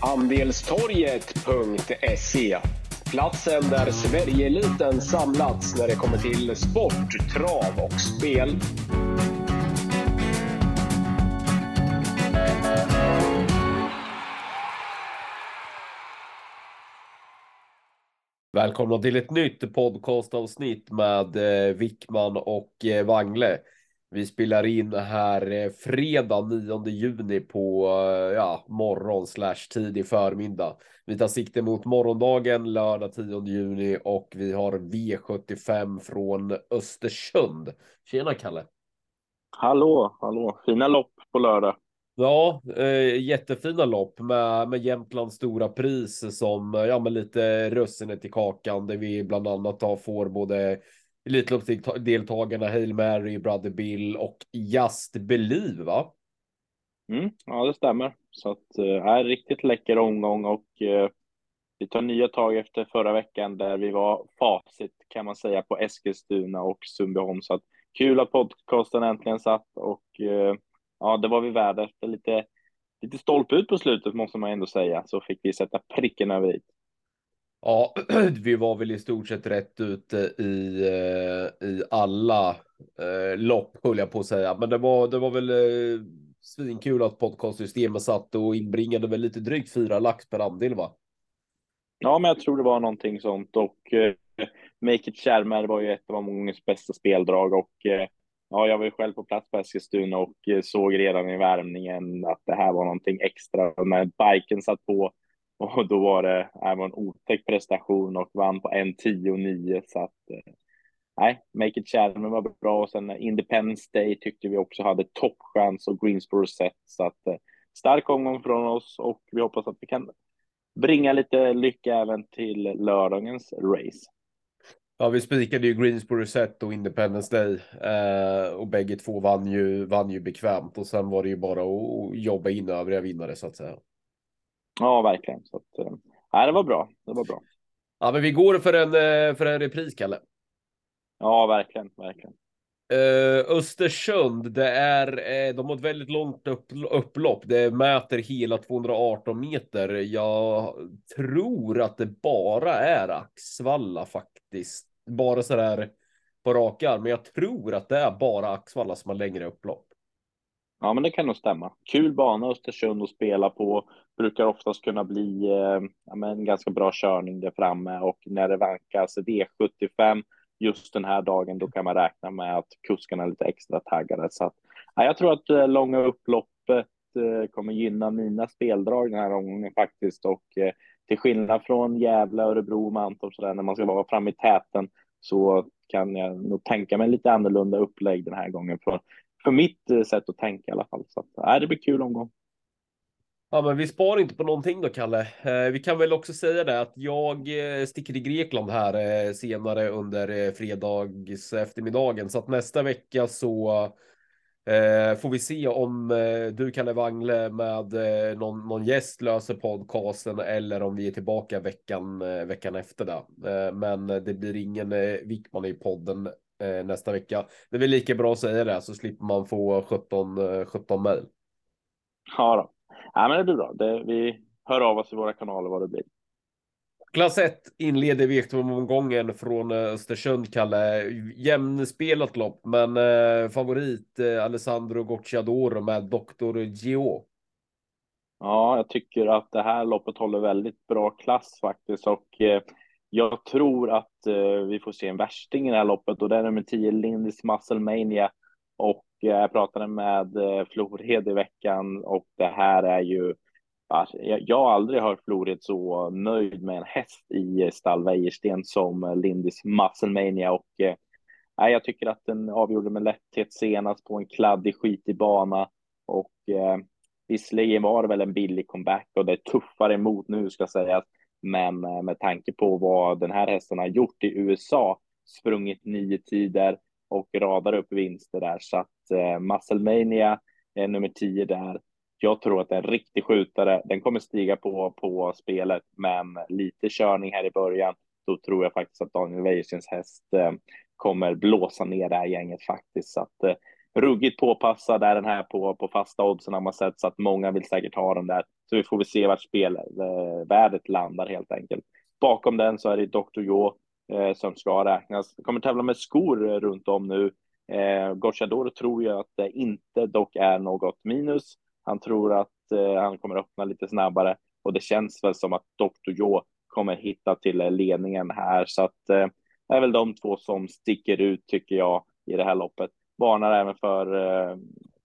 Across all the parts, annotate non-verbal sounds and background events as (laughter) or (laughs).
Andelstorget.se Platsen där Sverigeeliten samlats när det kommer till sport, trav och spel. Välkomna till ett nytt podcastavsnitt med eh, Wickman och eh, Wangle. Vi spelar in här eh, fredag 9 juni på ja, morgon slash tidig förmiddag. Vi tar sikte mot morgondagen lördag 10 juni och vi har V75 från Östersund. Tjena Kalle! Hallå, hallå! Fina lopp på lördag. Ja, eh, jättefina lopp med, med Jämtlands stora pris som ja, med lite russinet i kakan där vi bland annat har, får både Elitloppsdeltagarna Hail Mary, Brother Bill och Just Believe va? Mm, ja, det stämmer. Så att eh, är riktigt läcker omgång och eh, vi tar nya tag efter förra veckan där vi var facit kan man säga på Eskilstuna och Sundbyholm. Så att kul att podcasten äntligen satt och eh, ja, det var vi värda efter lite, lite stolpe ut på slutet måste man ändå säga, så fick vi sätta pricken över i. Ja, (clears throat) vi var väl i stort sett rätt ute i, eh, i alla eh, lopp höll jag på att säga, men det var, det var väl eh, svinkul att podcastsystemet satt och inbringade väl lite drygt fyra lax per andel va? Ja, men jag tror det var någonting sånt. Och eh, Make It Kärmer var ju ett av mångas bästa speldrag. Och eh, Ja, jag var ju själv på plats på Eskilstuna och eh, såg redan i värmningen att det här var någonting extra. När biken satt på och då var det, det var en otäck prestation och vann på en 10 och 9 så att eh, nej, Make It Challenge var bra och sen Independence Day tyckte vi också hade toppchans och Greensboro set så att eh, stark omgång från oss och vi hoppas att vi kan bringa lite lycka även till lördagens race. Ja, vi spikade ju Greensboro Set och Independence Day eh, och bägge två vann ju, vann ju bekvämt och sen var det ju bara att jobba in övriga vinnare så att säga. Ja, verkligen. Så att, eh, det var bra. Det var bra. Ja, men vi går för en, eh, för en repris, Kalle. Ja, verkligen, verkligen. Uh, Östersund, det är, de har ett väldigt långt upp, upplopp. Det mäter hela 218 meter. Jag tror att det bara är Axvalla faktiskt bara så där på rak arm, men jag tror att det är bara Axvalla som har längre upplopp. Ja, men det kan nog stämma. Kul bana Östersund att spela på. Brukar oftast kunna bli eh, ja, men en ganska bra körning där framme och när det vankas V75 just den här dagen, då kan man räkna med att kuskarna är lite extra taggade. Så att, ja, jag tror att eh, långa upploppet eh, kommer gynna mina speldrag den här omgången faktiskt och eh, till skillnad från Gävle, Örebro, Mantorp så när man ska vara framme i täten så kan jag nog tänka mig lite annorlunda upplägg den här gången för, för mitt eh, sätt att tänka i alla fall. Så att, äh, det blir kul omgång. Ja, men vi sparar inte på någonting då, Kalle. Eh, vi kan väl också säga det att jag eh, sticker till Grekland här eh, senare under eh, fredags eftermiddagen så att nästa vecka så eh, får vi se om eh, du Kalle Wangle med någon, någon gäst löser podcasten eller om vi är tillbaka veckan, veckan efter det. Men det blir ingen Wickman i podden nästa vecka. Det är väl lika bra att säga det så slipper man få 17, 17 mejl. Ja, då ja, men det blir bra. Det, vi hör av oss i våra kanaler vad det blir. Klass 1 inleder V75-omgången från eh, Östersund, Kalle. Jämnspelat lopp, men eh, favorit eh, Alessandro Gocciadoro med Dr. Gio. Ja, jag tycker att det här loppet håller väldigt bra klass faktiskt och eh, jag tror att eh, vi får se en värsting i det här loppet och det är nummer 10 Lindis Muscle Mania och Eh, jag pratade med eh, Florhed Flored i veckan och det här är ju alltså, jag har aldrig hört Florid så nöjd med en häst i stall Wäjersten som eh, Lindis Musclemania och eh, jag tycker att den avgjorde med lätthet senast på en kladdig skitig bana och eh, visserligen var det väl en billig comeback och det är tuffare emot nu ska sägas. Men med tanke på vad den här hästen har gjort i USA, sprungit nio tider och radar upp vinster där så att eh, Musclemania är nummer tio där jag tror att det är en riktig skjutare. Den kommer stiga på, på spelet, men lite körning här i början. Då tror jag faktiskt att Daniel Wäjerstens häst eh, kommer blåsa ner det här gänget faktiskt. Så att, eh, ruggigt påpassad är den här på, på fasta oddsen har man sett så att många vill säkert ha den där. Så vi får väl se vart spelvärdet eh, landar helt enkelt. Bakom den så är det Dr. Joe, eh, som ska räknas. kommer tävla med skor runt om nu. Eh, Gocciador tror jag att det inte dock är något minus. Han tror att eh, han kommer öppna lite snabbare och det känns väl som att Dr. Joe kommer hitta till ledningen här så att eh, det är väl de två som sticker ut tycker jag i det här loppet. Varnar även för eh,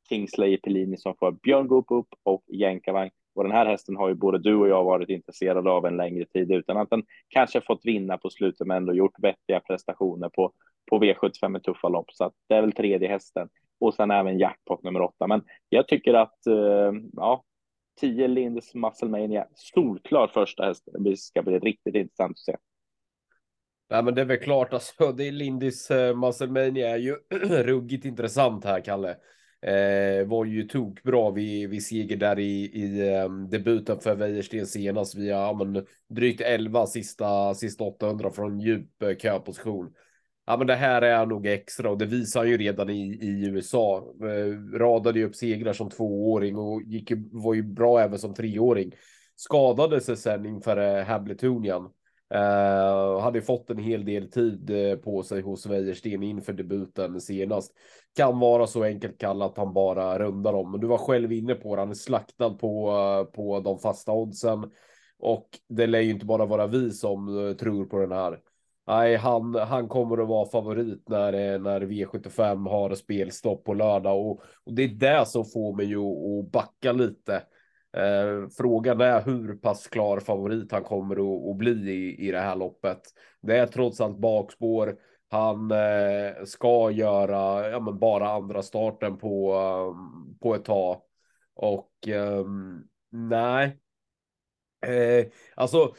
Kingsley Pellini som får Björn Goop upp och Jänkavang, och den här hästen har ju både du och jag varit intresserade av en längre tid utan att den kanske fått vinna på slutet men ändå gjort vettiga prestationer på, på V75 med tuffa lopp. Så att det är väl tredje hästen och sen även jackpot nummer åtta. Men jag tycker att eh, ja, 10 Lindes Musclemania, solklar första häst. Det ska bli riktigt intressant att se. Nej, men det är väl klart alltså. Det är Lindis eh, Musclemania är ju (clears throat) ruggigt intressant här, Kalle. Eh, var ju tokbra vid, vid seger där i, i eh, debuten för Wäjersten senast via ja, men, drygt 11 sista, sista 800 från djup eh, köposition. Ja, men det här är nog extra och det visar han ju redan i, i USA. Eh, radade ju upp segrar som tvååring och gick, var ju bra även som treåring. Skadade sig sen inför eh, Habletonian. Uh, hade fått en hel del tid eh, på sig hos Wäjersten inför debuten senast. Kan vara så enkelt kallat att han bara rundar om. Men du var själv inne på det. Han är slaktad på, uh, på de fasta oddsen. Och det lär ju inte bara vara vi som tror på den här. Nej, han, han kommer att vara favorit när, när V75 har spelstopp på lördag och, och det är det som får mig att backa lite. Eh, frågan är hur pass klar favorit han kommer att, bli i, i det här loppet. Det är trots allt bakspår. Han eh, ska göra ja, men bara andra starten på, um, på ett tag. Och um, nej. Eh, alltså.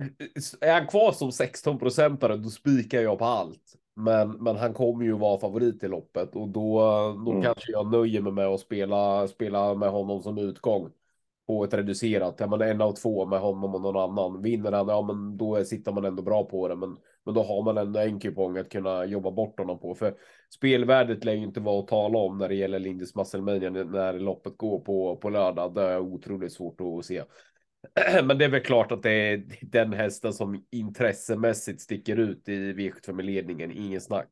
Eh, är han kvar som 16 procentare då spikar jag på allt. Men, men han kommer ju vara favorit i loppet och då, då mm. kanske jag nöjer mig med att spela, spela med honom som utgång på ett reducerat. Ja, men en av två med honom och någon annan. Vinner han, ja men då sitter man ändå bra på det. Men, men då har man ändå en kupong att kunna jobba bort honom på. För spelvärdet lär ju inte vara att tala om när det gäller Lindis Musclemania när loppet går på, på lördag. Det är otroligt svårt att se. (clears throat) Men det är väl klart att det är den hästen som intressemässigt sticker ut i V75-ledningen. ingen snack.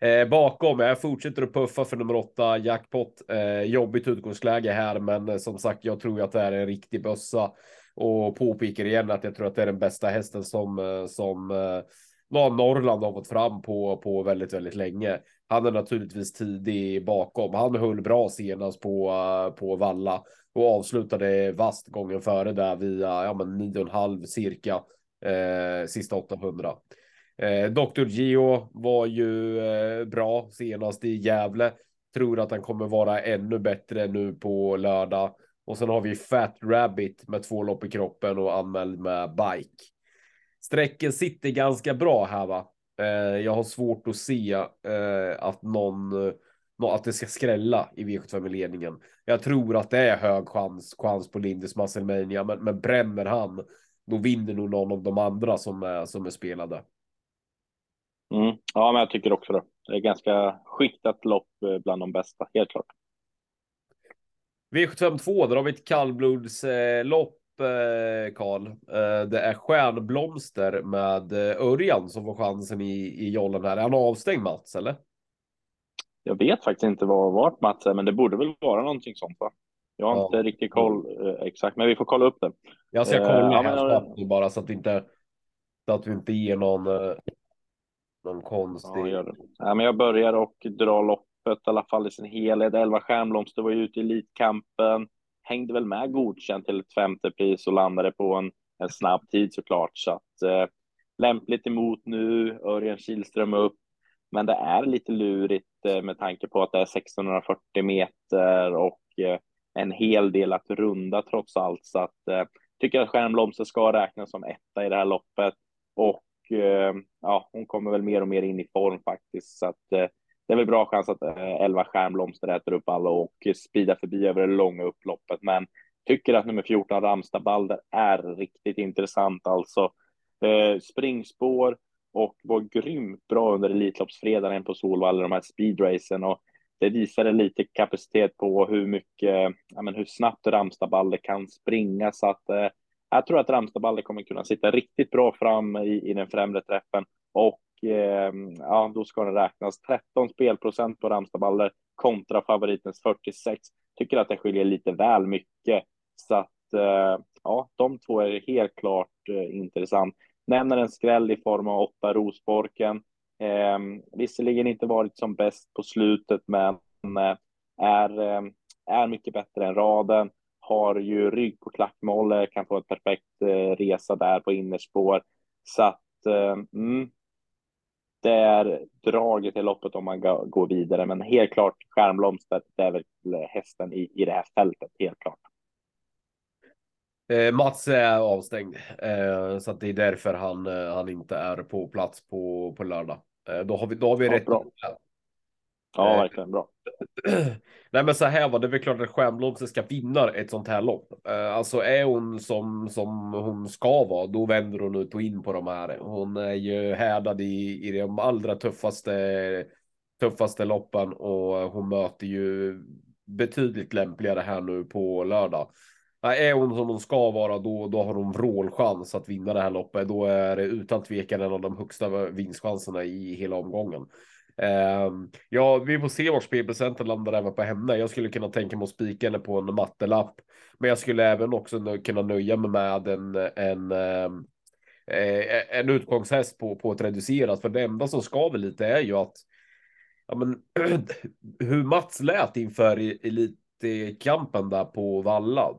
Eh, bakom, jag fortsätter att puffa för nummer åtta, jackpot. Eh, jobbigt utgångsläge här, men eh, som sagt, jag tror att det är en riktig bössa och påpekar igen att jag tror att det är den bästa hästen som eh, som eh, Norrland har fått fram på på väldigt, väldigt länge. Han är naturligtvis tidig bakom. Han höll bra senast på eh, på Valla och avslutade vast gången före där via ja, men 9,5 cirka eh, sista 800. Eh, Dr. Gio var ju eh, bra senast i Gävle. Tror att han kommer vara ännu bättre nu på lördag. Och sen har vi Fat Rabbit med två lopp i kroppen och anmäld med bike. Sträcken sitter ganska bra här va. Eh, jag har svårt att se eh, att någon eh, att det ska skrälla i V75 ledningen. Jag tror att det är hög chans, chans på Lindis Musclemania, men, men bränner han, då vinner nog någon av de andra som är, som är spelade. Mm. Ja, men jag tycker också det. Det är ganska skiktat lopp eh, bland de bästa, helt klart. V752, där har vi ett kallblodslopp, eh, Karl. Eh, det är Stjärnblomster med Örjan som får chansen i, i jollen här. Är han avstängd Mats, eller? Jag vet faktiskt inte vad vart Mats är, men det borde väl vara någonting sånt va? Jag har ja. inte riktigt koll eh, exakt, men vi får kolla upp det. Jag ska kolla eh, här ja, men, bara så att inte så att vi inte ger någon eh, någon konstig. Ja. Ja, men jag börjar och dra loppet i alla fall i sin helhet. 11 stjärnblomster var ute i elitkampen. Hängde väl med godkänt till ett femte pris och landade på en, en snabb tid såklart. Så att eh, lämpligt emot nu. Örjan Kihlström upp. Men det är lite lurigt eh, Eh, med tanke på att det är 1640 meter och eh, en hel del att runda trots allt. Så att eh, tycker att Stjärnblomster ska räknas som etta i det här loppet och ja, hon kommer väl mer och mer in i form faktiskt. Så att det är väl bra chans att 11 Stjärnblomster äter upp alla och speedar förbi över det långa upploppet. Men tycker att nummer 14 Ramstabalder, är riktigt intressant alltså. springspår och var grymt bra under Elitloppsfredagen på Solvalla, de här speedracen och det visade lite kapacitet på hur mycket, ja, men hur snabbt Ramstadballe kan springa så att eh, jag tror att Ramstadballe kommer kunna sitta riktigt bra fram i, i den främre träffen och eh, ja, då ska det räknas 13 spelprocent på Ramstadballe kontra favoritens 46. Tycker att det skiljer lite väl mycket så att eh, ja, de två är helt klart eh, intressant. Nämner en skräll i form av åtta Rosborken. Eh, visserligen inte varit som bäst på slutet, men eh, är, eh, är mycket bättre än raden. Har ju rygg på klackmål, kan få en perfekt eh, resa där på innerspår. Så att eh, mm, det är draget i loppet om man går vidare, men helt klart Stjärnblomster, det är väl eh, hästen i, i det här fältet, helt klart. Eh, Mats är avstängd, eh, så det är därför han, eh, han inte är på plats på, på lördag. Eh, då har vi, då har vi ja, rätt. Bra. Ja, eh, verkligen bra. (clears throat) Nej, men så här var det väl klart att Stjärnblomster ska vinna ett sånt här lopp. Eh, alltså är hon som, som hon ska vara, då vänder hon ut och in på de här. Hon är ju härdad i, i de allra tuffaste, tuffaste loppen och hon möter ju betydligt lämpligare här nu på lördag. Är hon som hon ska vara, då, då har hon vrålchans att vinna det här loppet. Då är det utan tvekan en av de högsta vinstchanserna i hela omgången. Uh, ja, vi får se var spelprocenten landar även på henne. Jag skulle kunna tänka mig att spika henne på en mattelapp, men jag skulle även också kunna nöja mig med en, en, ehm, eh, en utgångshäst på, på ett reducerat. För det enda som skaver lite är ju att ja, men, (clears throat) hur Mats lät inför elitkampen där på Valla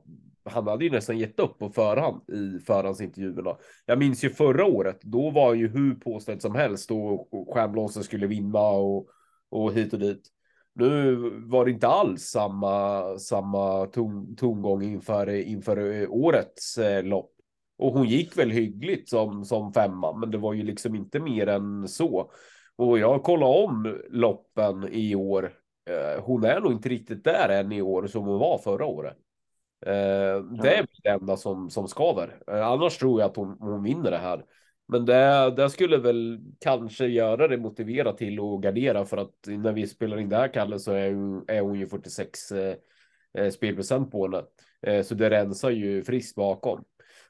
han hade ju nästan gett upp på förhand i förhandsintervjuerna. Jag minns ju förra året, då var ju hur påställd som helst och Stjärnblomster skulle vinna och, och hit och dit. Nu var det inte alls samma, samma ton, tongång inför, inför årets eh, lopp. Och hon gick väl hyggligt som, som femma, men det var ju liksom inte mer än så. Och jag kollade om loppen i år. Eh, hon är nog inte riktigt där än i år som hon var förra året. Eh, det är det enda som, som skaver. Eh, annars tror jag att hon, hon vinner det här. Men det, det skulle väl kanske göra det motiverat till att gardera för att när vi spelar in det här Kalle så är, är hon ju 46 eh, eh, spelprocent på henne. Eh, så det rensar ju friskt bakom.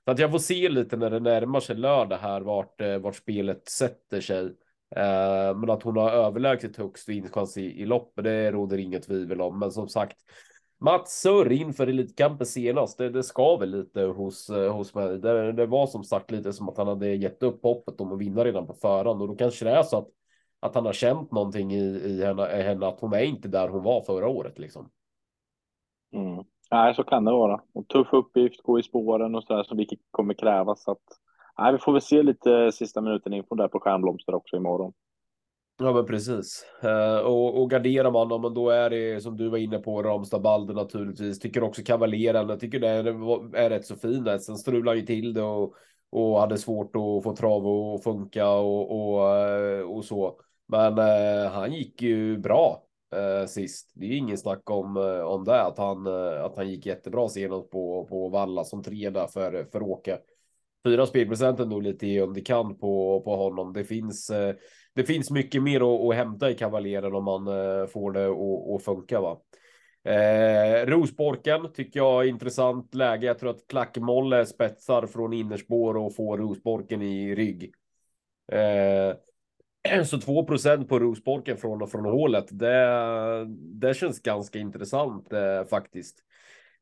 Så att jag får se lite när det närmar sig lördag här vart, eh, vart spelet sätter sig. Eh, men att hon har överlägset högst vinstchans i, i loppet, det råder inget tvivel om. Men som sagt, Mats Sörr inför Elitkampen senast, det, det skaver lite hos, eh, hos mig. Det, det, var som sagt lite som att han hade gett upp hoppet om att vinna redan på förhand och då kanske det är så att, att han har känt någonting i, i henne, henne, att hon är inte där hon var förra året liksom. Mm. Nej, så kan det vara. Och tuff uppgift, gå i spåren och så där som vilket kommer krävas. Så att, nej, vi får väl se lite sista minuten info där på Stjärnblomster också imorgon. Ja, men precis. Eh, och, och garderar man dem, då är det som du var inne på, Ramstad Balder naturligtvis. Tycker också Kavaleren, jag tycker det är, är rätt så fin. Sen strular ju till det och, och hade svårt att få trav och funka och, och, eh, och så. Men eh, han gick ju bra sist. Det är ingen snack om, om det, att han, att han gick jättebra senast på, på Valla som tre där för, för Åke. Fyra är nog lite i underkant på, på honom. Det finns eh, det finns mycket mer att, att hämta i kavaljeren om man eh, får det att, att funka. Va? Eh, Rosborken tycker jag är intressant läge. Jag tror att Klackmolle spetsar från innerspår och får Rosborken i rygg. Eh, (clears throat) så 2% på Rosborken från, från hålet. Det, det känns ganska intressant eh, faktiskt.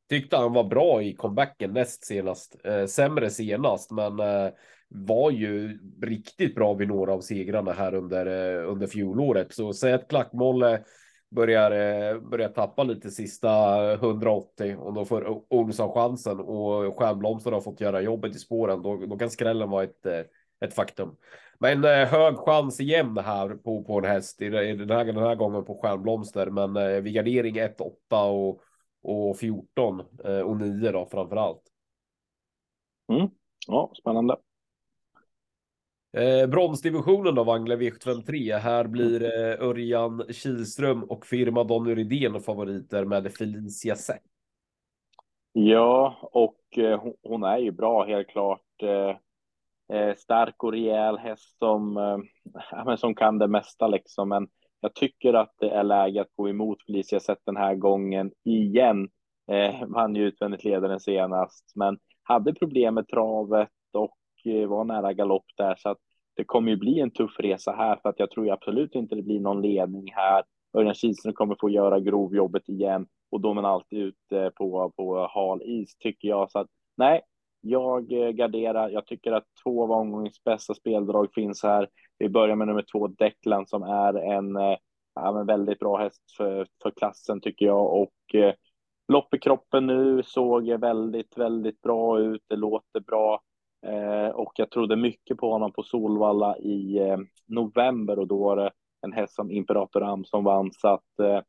Tyckte han var bra i comebacken näst senast. Eh, sämre senast, men eh, var ju riktigt bra vid några av segrarna här under, eh, under fjolåret. Så säg att Klackmolle börjar, eh, börjar tappa lite sista 180 och då får Olsson chansen och Stjärnblomster har fått göra jobbet i spåren. Då, då kan skrällen vara ett, eh, ett faktum. Men eh, hög chans igen här på, på en häst i, den, här, den här gången på Stjärnblomster. Men eh, vid gardering 1, 8 och, och 14 och 9 då framför allt. Mm. Ja, spännande. Eh, bronsdivisionen då, Wangle V753. Här blir eh, Örjan Kihlström och firma Donny Rydén favoriter med Felicia Sett. Ja, och eh, hon är ju bra helt klart. Eh, eh stark och rejäl häst som, eh, (laughs) som kan det mesta liksom. Men jag tycker att det är läge att gå emot Felicia sett den här gången igen. Eh, vann ju utvändigt ledaren senast, men hade problem med travet och eh, var nära galopp där, så att det kommer ju bli en tuff resa här, för att jag tror absolut inte det blir någon ledning här. Örjan Kihlström kommer få göra grovjobbet igen och då är man alltid ute på, på hal is tycker jag. Så att nej, jag eh, garderar. Jag tycker att två av omgångens bästa speldrag finns här. Vi börjar med nummer två, Declan, som är en, eh, ja, väldigt bra häst för, för klassen tycker jag. Och eh, lopp i kroppen nu såg väldigt, väldigt bra ut. Det låter bra. Eh, och jag trodde mycket på honom på Solvalla i eh, november och då var det en häst som Imperator Am som vann. Så att eh,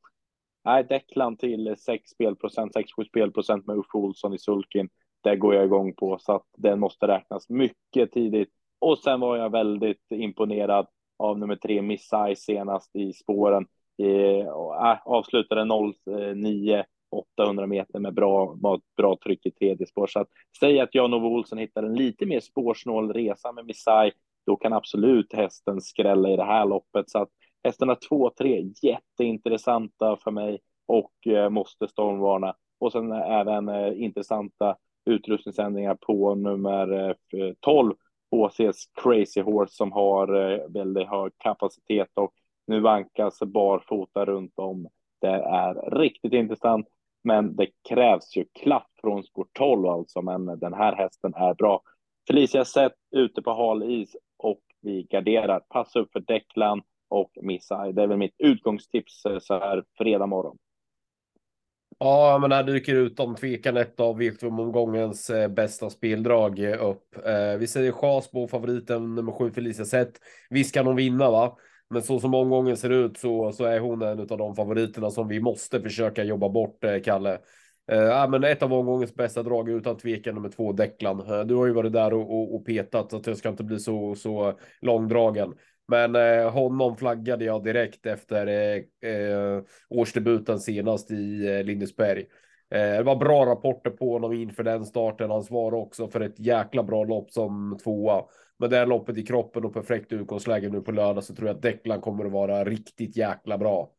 nej, Declan till 6 spelprocent, 6-7 spelprocent med Uffe Olsson i sulkin. Det går jag igång på så att den måste räknas mycket tidigt. Och sen var jag väldigt imponerad av nummer tre Missai senast i spåren. Äh, eh, avslutade 09 800 meter med bra, bra tryck i tredje spår. Så att säg att Jan-Ove Olsson hittar en lite mer spårsnål resa med Missai, då kan absolut hästen skrälla i det här loppet. Så att hästarna 2-3, jätteintressanta för mig och eh, måste stormvarna. Och sen även eh, intressanta utrustningsändringar på nummer eh, 12, HCs Crazy Horse som har eh, väldigt hög kapacitet och nu vankas barfota runt om. Det är riktigt intressant, men det krävs ju klaff från sport 12 alltså, men den här hästen är bra. Felicia sett ute på hal is och vi garderar. Passa upp för Declan och Missa. Det är väl mitt utgångstips eh, så här fredag morgon. Ja, men här dyker utom tvekan ett av Virtum-omgångens eh, bästa speldrag eh, upp. Eh, vi säger Chasbo, favoriten nummer sju Felicia Sett. Visst kan hon vinna, va? Men så som omgången ser ut så, så är hon en av de favoriterna som vi måste försöka jobba bort, eh, Kalle. Eh, men ett av omgångens bästa drag utan tvekan nummer två, Declan. Eh, du har ju varit där och, och, och petat så att jag ska inte bli så, så långdragen. Men eh, honom flaggade jag direkt efter eh, eh, årsdebuten senast i eh, Lindesberg. Eh, det var bra rapporter på honom inför den starten. Han svarade också för ett jäkla bra lopp som tvåa. Med det här loppet i kroppen och perfekt utgångsläge nu på lördag så tror jag att Declan kommer att vara riktigt jäkla bra.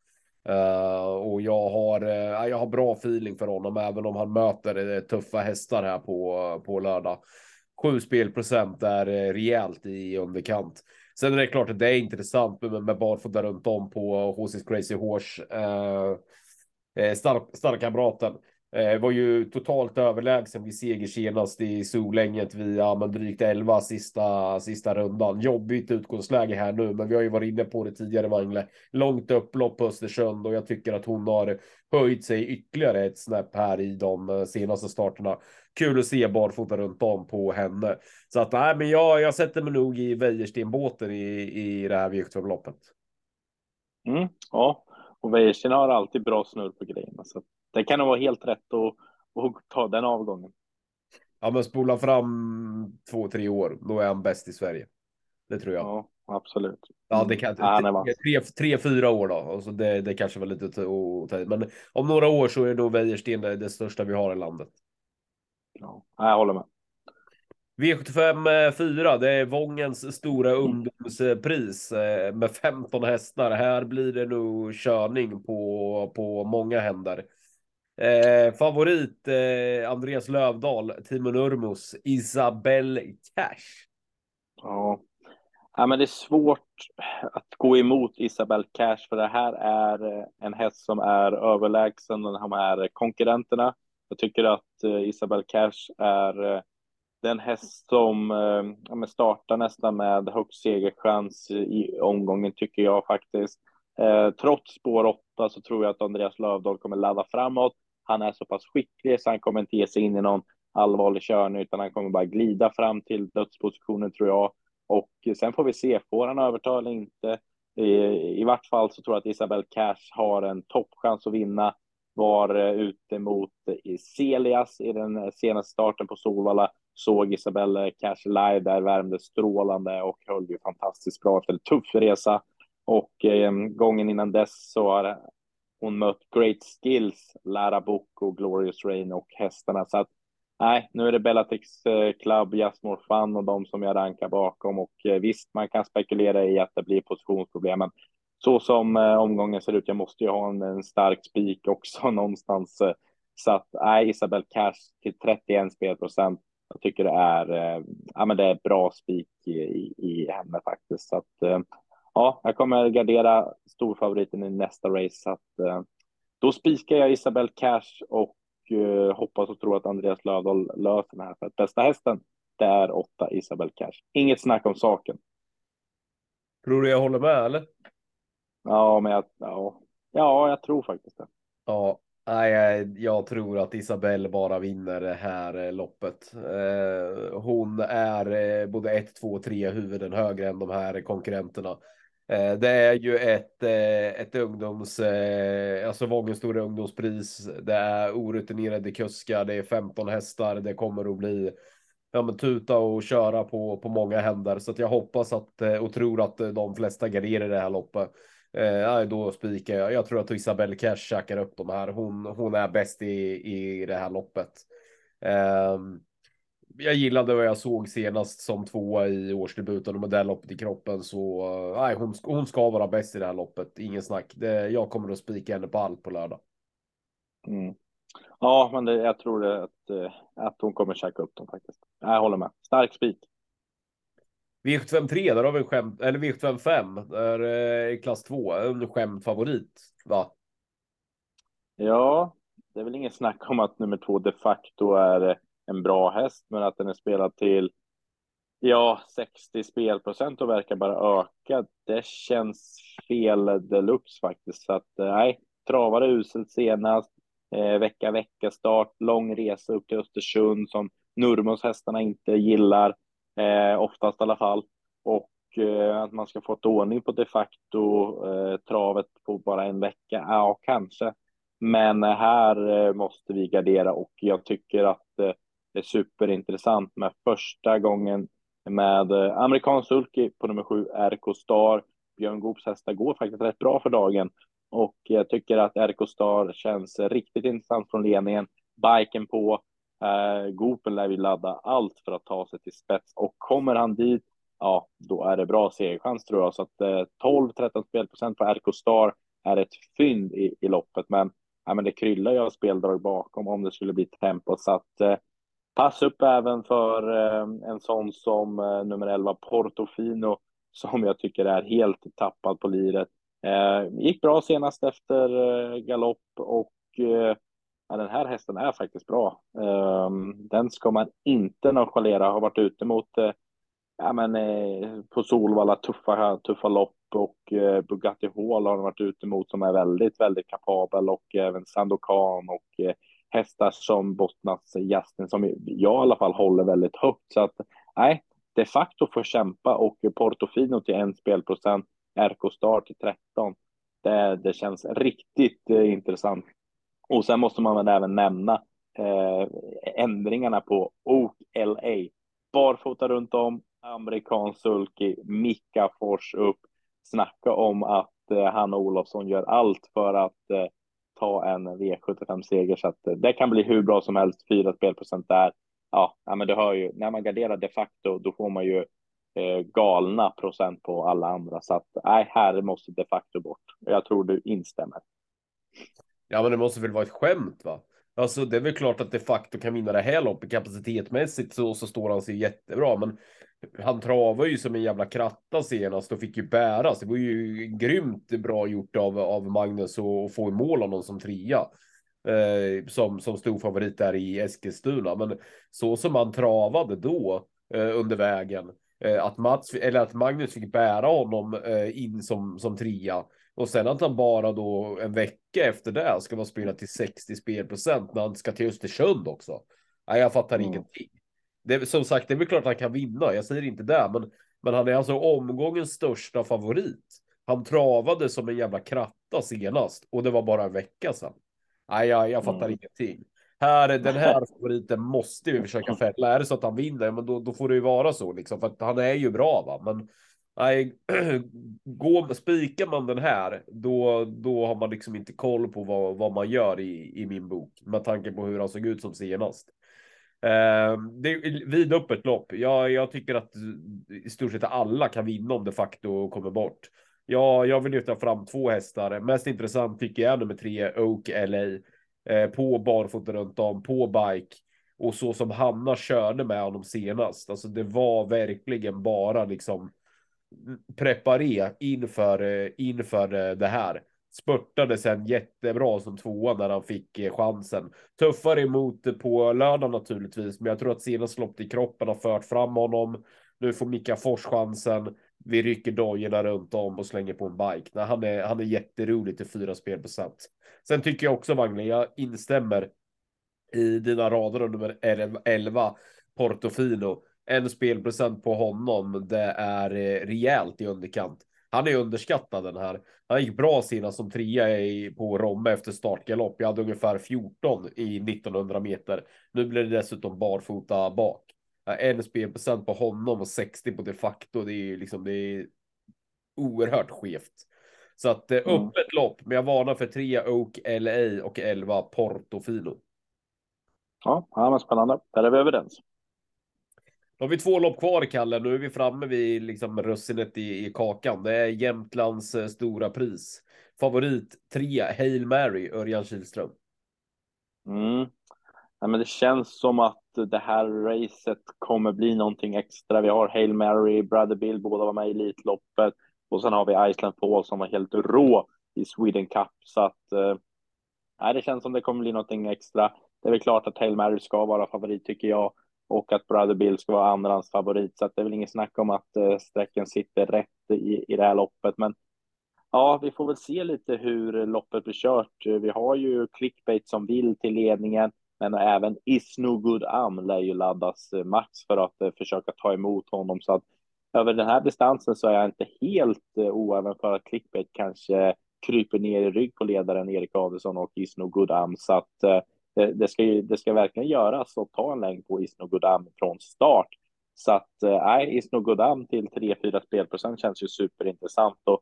Uh, och jag har, uh, jag har bra feeling för honom, även om han möter uh, tuffa hästar här på, på lördag. Sju spelprocent är rejält i underkant. Sen är det klart att det är intressant med, med barfota runt om på HC's Crazy Horse. Eh, eh stark, starkkamraten. Eh, var ju totalt överlägsen vid seger senast i Solänget via men drygt 11 sista, sista rundan. Jobbigt utgångsläge här nu, men vi har ju varit inne på det tidigare Wangle. Långt upplopp på Östersund och jag tycker att hon har höjt sig ytterligare ett snäpp här i de eh, senaste starterna. Kul att se barfota runt om på henne. Så att nej, men jag, jag sätter mig nog i Wäjersten-båten i, i det här V75-loppet. Mm, ja, och Wäjersten har alltid bra snurr på grejerna. Så det kan nog vara helt rätt att, att ta den avgången. Ja, men spola fram två, tre år, då är han bäst i Sverige. Det tror jag. Ja, absolut. Ja, det kan ja, tre, tre, fyra år då. Alltså det, det kanske var lite att Men om några år så är nog Wäjersten det, största vi har i landet. Ja, jag håller med. V75 4, det är Vångens stora ungdomspris eh, med 15 hästar. Här blir det nog körning på, på många händer. Eh, favorit eh, Andreas Lövdahl, Timo Nurmos, Isabel Cash. Ja. ja, men det är svårt att gå emot Isabel Cash för det här är eh, en häst som är överlägsen de här konkurrenterna. Jag tycker att eh, Cash är eh, den häst som eh, ja, startar nästan med högst segerchans i omgången tycker jag faktiskt. Eh, trots spår 8 så tror jag att Andreas Lövdahl kommer ladda framåt. Han är så pass skicklig så han kommer inte ge sig in i någon allvarlig körning utan han kommer bara glida fram till dödspositionen tror jag. Och sen får vi se, får han överta eller inte? I, i vart fall så tror jag att Isabel Cash har en toppchans att vinna. Var eh, ute mot Celias i den senaste starten på Solvalla. Såg Isabel eh, Cash live där, värmde strålande och höll ju fantastiskt bra efter en tuff resa. Och eh, gången innan dess så har hon mött Great Skills, Lara Book och Glorious Rain och hästarna. Så att nej, nu är det Bellatex eh, Club, Just More Fun och de som jag rankar bakom. Och eh, visst, man kan spekulera i att det blir positionsproblem, men så som eh, omgången ser ut, jag måste ju ha en, en stark spik också (laughs) någonstans. Så att nej, Isabel Cash till 31 spelprocent. Jag tycker det är, ja, men det är bra spik i, i, i henne faktiskt. Så att, eh, ja, jag kommer gardera storfavoriten i nästa race. Så att, eh, då spikar jag Isabel Cash och eh, hoppas och tror att Andreas Lövdahl löser det här. För att bästa hästen, det är åtta Isabel Cash. Inget snack om saken. Tror du jag håller med eller? Ja, men jag, ja, ja, jag tror faktiskt det. Ja, nej, jag tror att Isabelle bara vinner det här eh, loppet. Eh, hon är både ett, två, tre huvuden högre än de här konkurrenterna. Eh, det är ju ett, eh, ett ungdoms, eh, alltså Vångens stora ungdomspris. Det är orutinerade kuskar, det är 15 hästar. Det kommer att bli ja, men tuta och köra på, på många händer. Så att jag hoppas att och tror att de flesta garderar det här loppet. Eh, då spikar jag. Jag tror att Isabelle Cash käkar upp de här. Hon, hon är bäst i, i det här loppet. Eh, jag gillade vad jag såg senast som tvåa i årsdebuten och med det loppet i kroppen så nej, hon, hon ska vara bäst i det här loppet. Ingen snack. Det, jag kommer att spika henne på allt på lördag. Mm. Ja, men det, jag tror att, eh, att hon kommer käka upp dem faktiskt. Jag håller med. Stark spik. V753, där har vi en skämt, eller V755, där är eh, klass 2, en skämtfavorit, va? Ja, det är väl ingen snack om att nummer två de facto är en bra häst, men att den är spelad till ja, 60 spelprocent och verkar bara öka. Det känns fel deluxe faktiskt. Så att eh, nej, travade uselt senast. Eh, vecka, vecka start, lång resa upp till Östersund som Nurmos hästarna inte gillar eh, oftast i alla fall. Och eh, att man ska få ett ordning på de facto eh, travet på bara en vecka, ja kanske. Men här eh, måste vi gardera och jag tycker att eh, det är superintressant med första gången med eh, amerikansk sulky på nummer sju, RK Star. Björn Goops hästar går faktiskt rätt bra för dagen och jag tycker att RK Star känns riktigt intressant från ledningen. Biken på, Eh, Goopen lär vi ladda allt för att ta sig till spets och kommer han dit, ja, då är det bra segerchans tror jag. Så att eh, 12-13 spelprocent på RK Star är ett fynd i, i loppet, men, ja, men det kryllar ju av speldrag bakom om det skulle bli tempo. Så att eh, pass upp även för eh, en sån som eh, nummer 11 Portofino (laughs) som jag tycker är helt tappad på liret. Eh, gick bra senast efter galopp och ja, den här hästen är faktiskt bra. Ehm, den ska man inte nonchalera. Har varit ute mot ja, men, på Solvalla tuffa, tuffa lopp och Bugatti Hall har den varit ute mot som är väldigt, väldigt kapabel och även Sandokan och hästar som Bottnas Justin som jag i alla fall håller väldigt högt. Så att nej, de facto får kämpa och Portofino till en spelprocent, RK Star till 13. Det, det känns riktigt eh, intressant och sen måste man väl även nämna eh, ändringarna på Oak LA. Barfota runt om, amerikansk sulky, Mika Fors upp. Snacka om att eh, Hanna Olofsson gör allt för att eh, ta en V75-seger. Så att eh, det kan bli hur bra som helst. Fyra spelprocent där. Ja, ja, men du hör ju, när man garderar de facto, då får man ju eh, galna procent på alla andra. Så att nej, här måste de facto bort. Jag tror du instämmer. Ja, men det måste väl vara ett skämt, va? Alltså, det är väl klart att de facto kan vinna det här loppet kapacitetmässigt så, så står han sig jättebra, men han travar ju som en jävla kratta senast och fick ju bäras. Det var ju grymt bra gjort av, av Magnus att få i mål honom som trea. Eh, som, som stor favorit där i Eskilstuna. Men så som han travade då eh, under vägen. Eh, att Mats, eller att Magnus fick bära honom eh, in som, som trea. Och sen att han bara då en vecka efter det ska vara spela till 60 spelprocent när han ska till Östersund också. Nej, jag fattar mm. ingenting. Det är som sagt, det är väl klart att han kan vinna. Jag säger inte det, men, men han är alltså omgångens största favorit. Han travade som en jävla kratta senast och det var bara en vecka sedan. Nej, jag, jag fattar mm. ingenting. Här, den här favoriten måste vi försöka fälla. Är det så att han vinner, men då, då får det ju vara så liksom, för att han är ju bra, va? Men Nej, (clears throat) går, spikar man den här, då, då har man liksom inte koll på vad, vad man gör i, i min bok med tanke på hur han såg ut som senast. Eh, det är vidöppet lopp. Jag, jag tycker att i stort sett alla kan vinna om de facto kommer bort. Ja, jag vill lyfta fram två hästar. Mest intressant tycker jag är nummer tre Oak LA eh, på barfota runt om på bike och så som Hanna körde med honom senast. Alltså det var verkligen bara liksom preparé inför eh, inför eh, det här. Spurtade sen jättebra som tvåa när han fick eh, chansen. Tuffare emot eh, på lördag naturligtvis, men jag tror att senaste loppet i kroppen har fört fram honom. Nu får Mika Fors chansen. Vi rycker dojorna runt om och slänger på en bike. Nej, han är, han är jätterolig till fyra spelprocent. Sen tycker jag också Magne, jag instämmer i dina rader nummer 11, Portofino. En spelprocent på honom, det är eh, rejält i underkant. Han är underskattad den här. Han gick bra sina som trea i, på Romme efter startgalopp. Jag hade ungefär 14 i 1900 meter. Nu blir det dessutom barfota bak. En spelprocent på honom och 60 på de facto. Det är ju liksom, det är oerhört skevt. Så att eh, mm. öppet lopp, men jag varnar för 3 Oak LA och 11 Portofino. Ja, ja men spännande. Där är vi överens. Då har vi två lopp kvar, Kalle. Nu är vi framme vid liksom russinet i, i kakan. Det är Jämtlands eh, stora pris. Favorit 3, Hail Mary, Örjan Kihlström. Mm. Ja, men det känns som att det här racet kommer bli någonting extra. Vi har Hail Mary, Brother Bill, båda var med i Elitloppet. Och sen har vi Iceland Paul som var helt rå i Sweden Cup. Så att eh, det känns som det kommer bli någonting extra. Det är väl klart att Hail Mary ska vara favorit tycker jag och att Brother Bill ska vara andrans favorit. Så att det är väl inget snack om att eh, sträcken sitter rätt i, i det här loppet. Men ja, vi får väl se lite hur loppet blir kört. Vi har ju clickbait som vill till ledningen, men även Is No Good Am lär ju laddas eh, max för att eh, försöka ta emot honom. Så att över den här distansen så är jag inte helt eh, oäven för att clickbait kanske kryper ner i rygg på ledaren Erik Adelsson och Is No Good Am. Så att eh, det, det, ska ju, det ska verkligen göras och ta en längd på Isno Godam från start. Så att eh, Isno Godam till 3-4 spelprocent känns ju superintressant. Och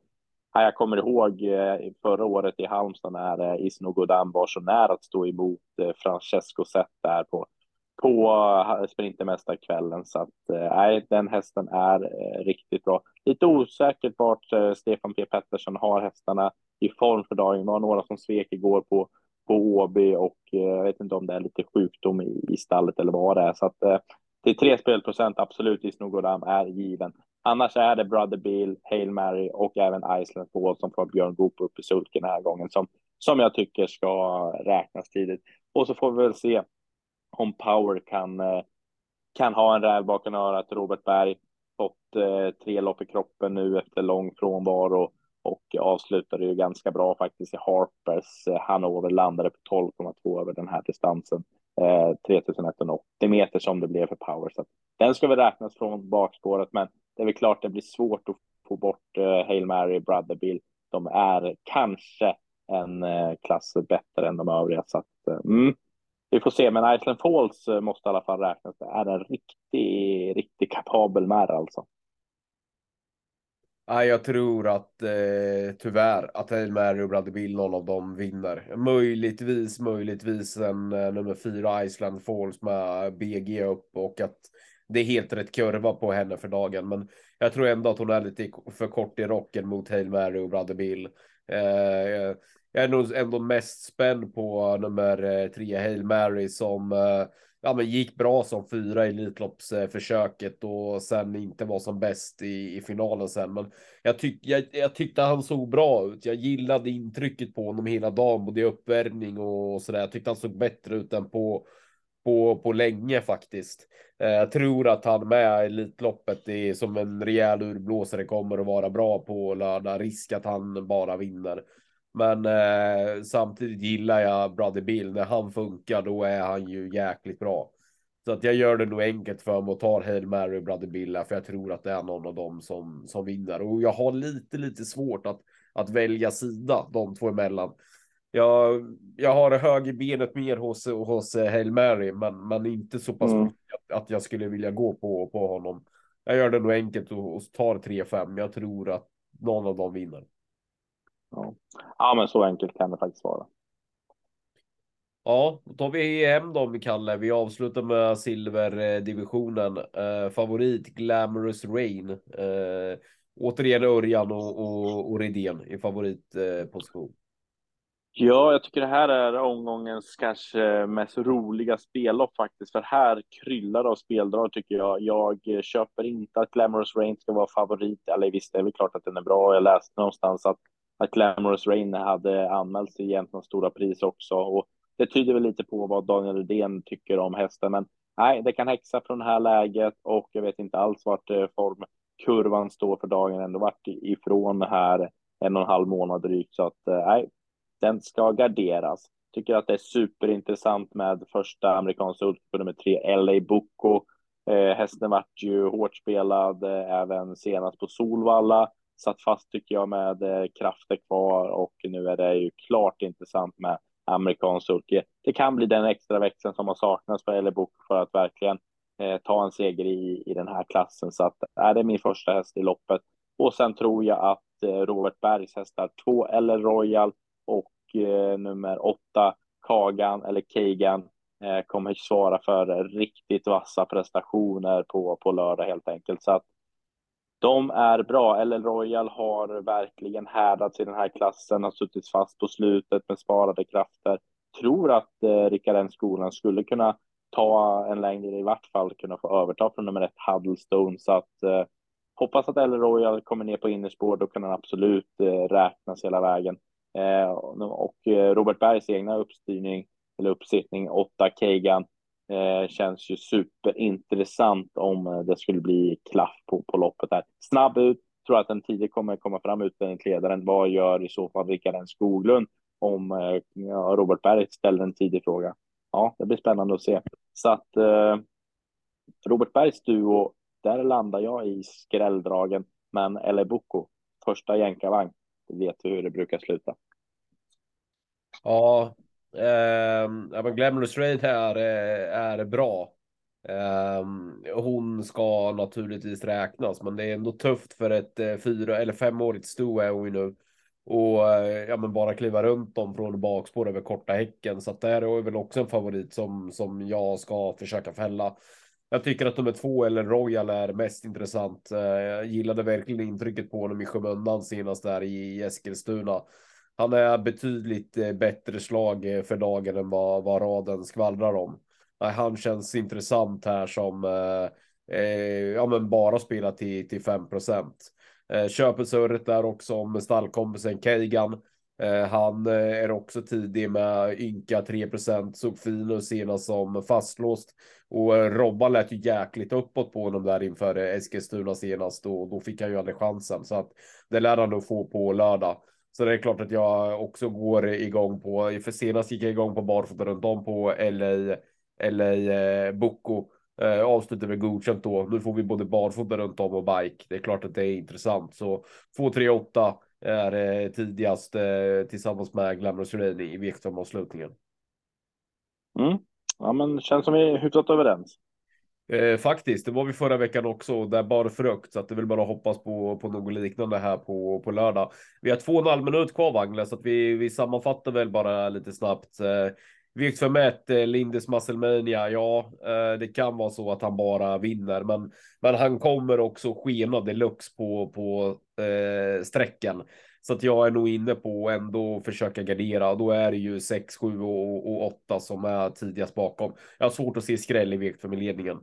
eh, jag kommer ihåg eh, förra året i Halmstad när eh, Isno Godam var så nära att stå emot eh, Francesco Zet där på, på eh, Sprintermästarkvällen. Så att eh, nej, den hästen är riktigt bra. Lite osäkert vart Stefan P Pettersson har hästarna i form för dagen. Det var några som svek igår på på Åby och eh, jag vet inte om det är lite sjukdom i, i stallet eller vad det är. Så att eh, till tre spelprocent absolut i Snogodam är given. Annars är det Brother Bill, Hail Mary och även Iceland Fall som får Björn Goop upp i sulken den här gången som, som jag tycker ska räknas tidigt. Och så får vi väl se om Power kan, eh, kan ha en räv bakom örat. Robert Berg fått eh, tre lopp i kroppen nu efter lång frånvaro och avslutade ju ganska bra faktiskt i Harpers. Eh, Hanover landade på 12,2 över den här distansen. Eh, 3180 meter som det blev för Power. Så den ska väl räknas från bakspåret, men det är väl klart det blir svårt att få bort eh, Hail Mary, Brother Bill. De är kanske en eh, klass bättre än de övriga, så att eh, mm, vi får se. Men Iceland Falls eh, måste i alla fall räknas. Det är en riktig, riktigt kapabel mär alltså. Nej, jag tror att eh, tyvärr att Hail Mary och Bradley Bill, någon av dem vinner. Möjligtvis, möjligtvis en eh, nummer fyra Iceland Falls med BG upp och att det är helt rätt kurva på henne för dagen. Men jag tror ändå att hon är lite för kort i rocken mot Hail Mary och Bradley Bill. Eh, jag är nog ändå mest spänd på nummer eh, tre Hail Mary som eh, ja, men gick bra som fyra i Elitloppsförsöket och sen inte var som bäst i, i finalen sen. Men jag, tyck, jag, jag tyckte han såg bra ut. Jag gillade intrycket på honom hela dagen, både i uppvärmning och så där. Jag tyckte han såg bättre ut än på på, på länge faktiskt. Eh, jag tror att han med Elitloppet är som en rejäl urblåsare kommer att vara bra på lördag. Risk att han bara vinner. Men eh, samtidigt gillar jag Brother Bill. När han funkar, då är han ju jäkligt bra. Så att jag gör det nog enkelt för mig och tar Hail Mary Brother Bill, för jag tror att det är någon av dem som, som vinner. Och jag har lite, lite svårt att, att välja sida de två emellan. Jag, jag har höger benet mer hos, hos Hail Mary, men, men inte så pass mm. att, att jag skulle vilja gå på, på honom. Jag gör det nog enkelt och, och tar 3-5. Jag tror att någon av dem vinner. Ja. ja, men så enkelt kan det faktiskt vara. Ja, då tar vi hem dem, Kalle. Vi avslutar med silverdivisionen. Eh, favorit Glamorous Rain. Eh, återigen Örjan och, och, och Redén i favoritposition. Ja, jag tycker det här är omgångens kanske mest roliga spellopp faktiskt, för här kryllar av speldrag tycker jag. Jag köper inte att Glamorous Rain ska vara favorit, eller visst, det är väl klart att den är bra. Jag läste någonstans att, att Glamorous Rain hade anmält sig egentligen stora pris också och det tyder väl lite på vad Daniel Rydén tycker om hästen, men nej, det kan häxa från det här läget och jag vet inte alls vart eh, formkurvan står för dagen. Ändå varit ifrån här en och en halv månad drygt, så att eh, nej, den ska garderas. Tycker att det är superintressant med första amerikanska ultra nummer tre, LA Boko. Eh, hästen vart ju hårt spelad eh, även senast på Solvalla. Satt fast tycker jag med eh, krafter kvar och nu är det ju klart intressant med amerikansk sulke. Det kan bli den extra växeln som har saknats för LA för att verkligen eh, ta en seger i, i den här klassen. Så att är det min första häst i loppet. Och sen tror jag att eh, Robert Bergs hästar två eller Royal och eh, nummer åtta, Kagan eller Kagan, eh, kommer svara för riktigt vassa prestationer på, på lördag helt enkelt. Så att de är bra. LL Royal har verkligen härdats i den här klassen, har suttit fast på slutet med sparade krafter. Tror att eh, Rickard skolan skulle kunna ta en längre, i vart fall kunna få överta från nummer ett Huddlestone. Så att eh, hoppas att LL Royal kommer ner på innerspår, då kan han absolut eh, räknas hela vägen. Eh, och eh, Robert Bergs egna uppstyrning eller uppsittning, åtta Kagan, eh, känns ju superintressant om eh, det skulle bli klaff på, på loppet där. Snabb ut, tror att den tidigt kommer komma fram utvändigt ledaren. Vad gör i så fall Rickard Skoglund om eh, ja, Robert Berg ställer en tidig fråga? Ja, det blir spännande att se. Så att eh, Robert Bergs duo, där landar jag i skrälldragen. Men eller Boko, första jänkarvagn, vet du hur det brukar sluta. Ja, eh, Glamorous Raid här är, är bra. Eh, hon ska naturligtvis räknas, men det är ändå tufft för ett eh, fyra eller femårigt sto är hon nu. Och eh, ja, men bara kliva runt dem från bakspår över korta häcken. Så att det här är väl också en favorit som, som jag ska försöka fälla. Jag tycker att nummer två eller Royal är mest intressant. Eh, jag gillade verkligen intrycket på honom i skymundan senast där i Eskilstuna. Han är betydligt eh, bättre slag eh, för dagen än vad, vad raden skvallrar om. Han känns intressant här som eh, eh, ja, men bara spela till, till 5 procent. Köper surret där också med stallkompisen Keigan. Han är också tidig med ynka 3 procent. såg fin och senast som fastlåst och Robban lät ju jäkligt uppåt på honom där inför Eskilstuna senast och då fick han ju aldrig chansen så att det lär han nog få på lördag. Så det är klart att jag också går igång på, för senast gick jag igång på barfota runt om på LA, LA eh, Boko. Eh, avslutade med godkänt då. Nu får vi både barfota runt om och bike. Det är klart att det är intressant. Så 2, 3, 8 är eh, tidigast eh, tillsammans med Glamorous Rain i V-avslutningen. Mm. Ja, men känns som vi är hyfsat överens. Eh, faktiskt, det var vi förra veckan också, där bara frukt, så att det vill bara hoppas på, på något liknande här på, på lördag. Vi har två och en halv minut kvar, Vagle, så att vi, vi sammanfattar väl bara lite snabbt. Eh, Vikt för mätt, eh, Lindes Musclemania, ja, eh, det kan vara så att han bara vinner, men, men han kommer också skena deluxe på, på eh, sträckan. Så att jag är nog inne på ändå försöka gardera. Då är det ju 6, 7 och, och 8 som är tidigast bakom. Jag har svårt att se skräll i V75-ledningen.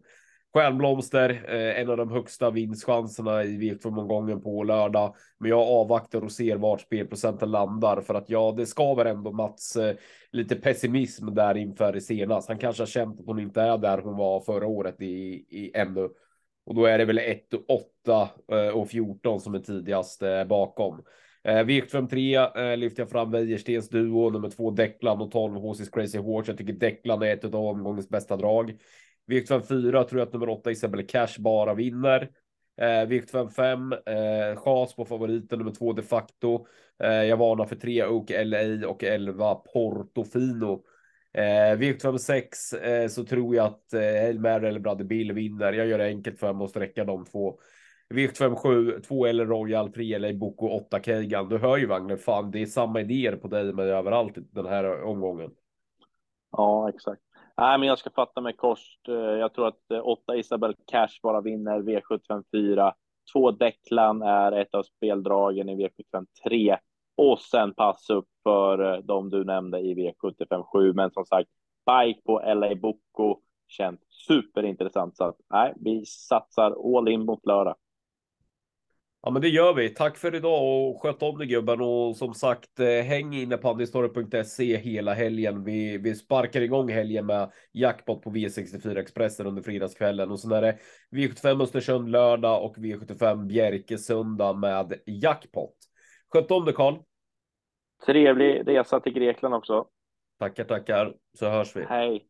Stjärnblomster, eh, en av de högsta vinstchanserna i V75-omgången på lördag. Men jag avvaktar och ser vart spelprocenten landar för att ja, det skaver ändå Mats eh, lite pessimism där inför senast. Han kanske har känt att hon inte är där hon var förra året i, i ännu. Och då är det väl 1, 8 eh, och 14 som är tidigast eh, bakom. Eh, V753 eh, lyfter jag fram Wäjerstens duo, nummer två Declan och 12 HC's Crazy Horse. Jag tycker Declan är ett av omgångens bästa drag. V754 tror jag att nummer 8 Isabel Cash bara vinner. Eh, V755 eh, chas på favoriten nummer två de facto. Eh, jag varnar för 3 Oak LA och 11 Portofino. Eh, V756 eh, så tror jag att eh, Hail Mary eller Bradley Bill vinner. Jag gör det enkelt för mig att sträcka de två. V757, 2 eller Royal, 3 eller Boko, 8 Keigan. Du hör ju Wagner, fan det är samma idéer på dig med överallt den här omgången. Ja, exakt. Nej, men jag ska fatta mig kort. Eh, jag tror att eh, 8 Isabel Cash bara vinner V754. 2 Declan är ett av speldragen i V75 3 och sen pass upp för eh, de du nämnde i V75 7. Men som sagt, bike på LA Boko känns superintressant. Så att, nej, vi satsar all in mot lördag. Ja, men det gör vi. Tack för idag och sköt om dig gubben och som sagt eh, häng inne på andistorre.se hela helgen. Vi, vi sparkar igång helgen med jackpot på V64 Expressen under fredagskvällen och sen är det V75 Östersund lördag och V75 Bjerke söndag med jackpot. Sköt om dig Karl. Trevlig resa till Grekland också. Tackar, tackar. Så hörs vi. Hej.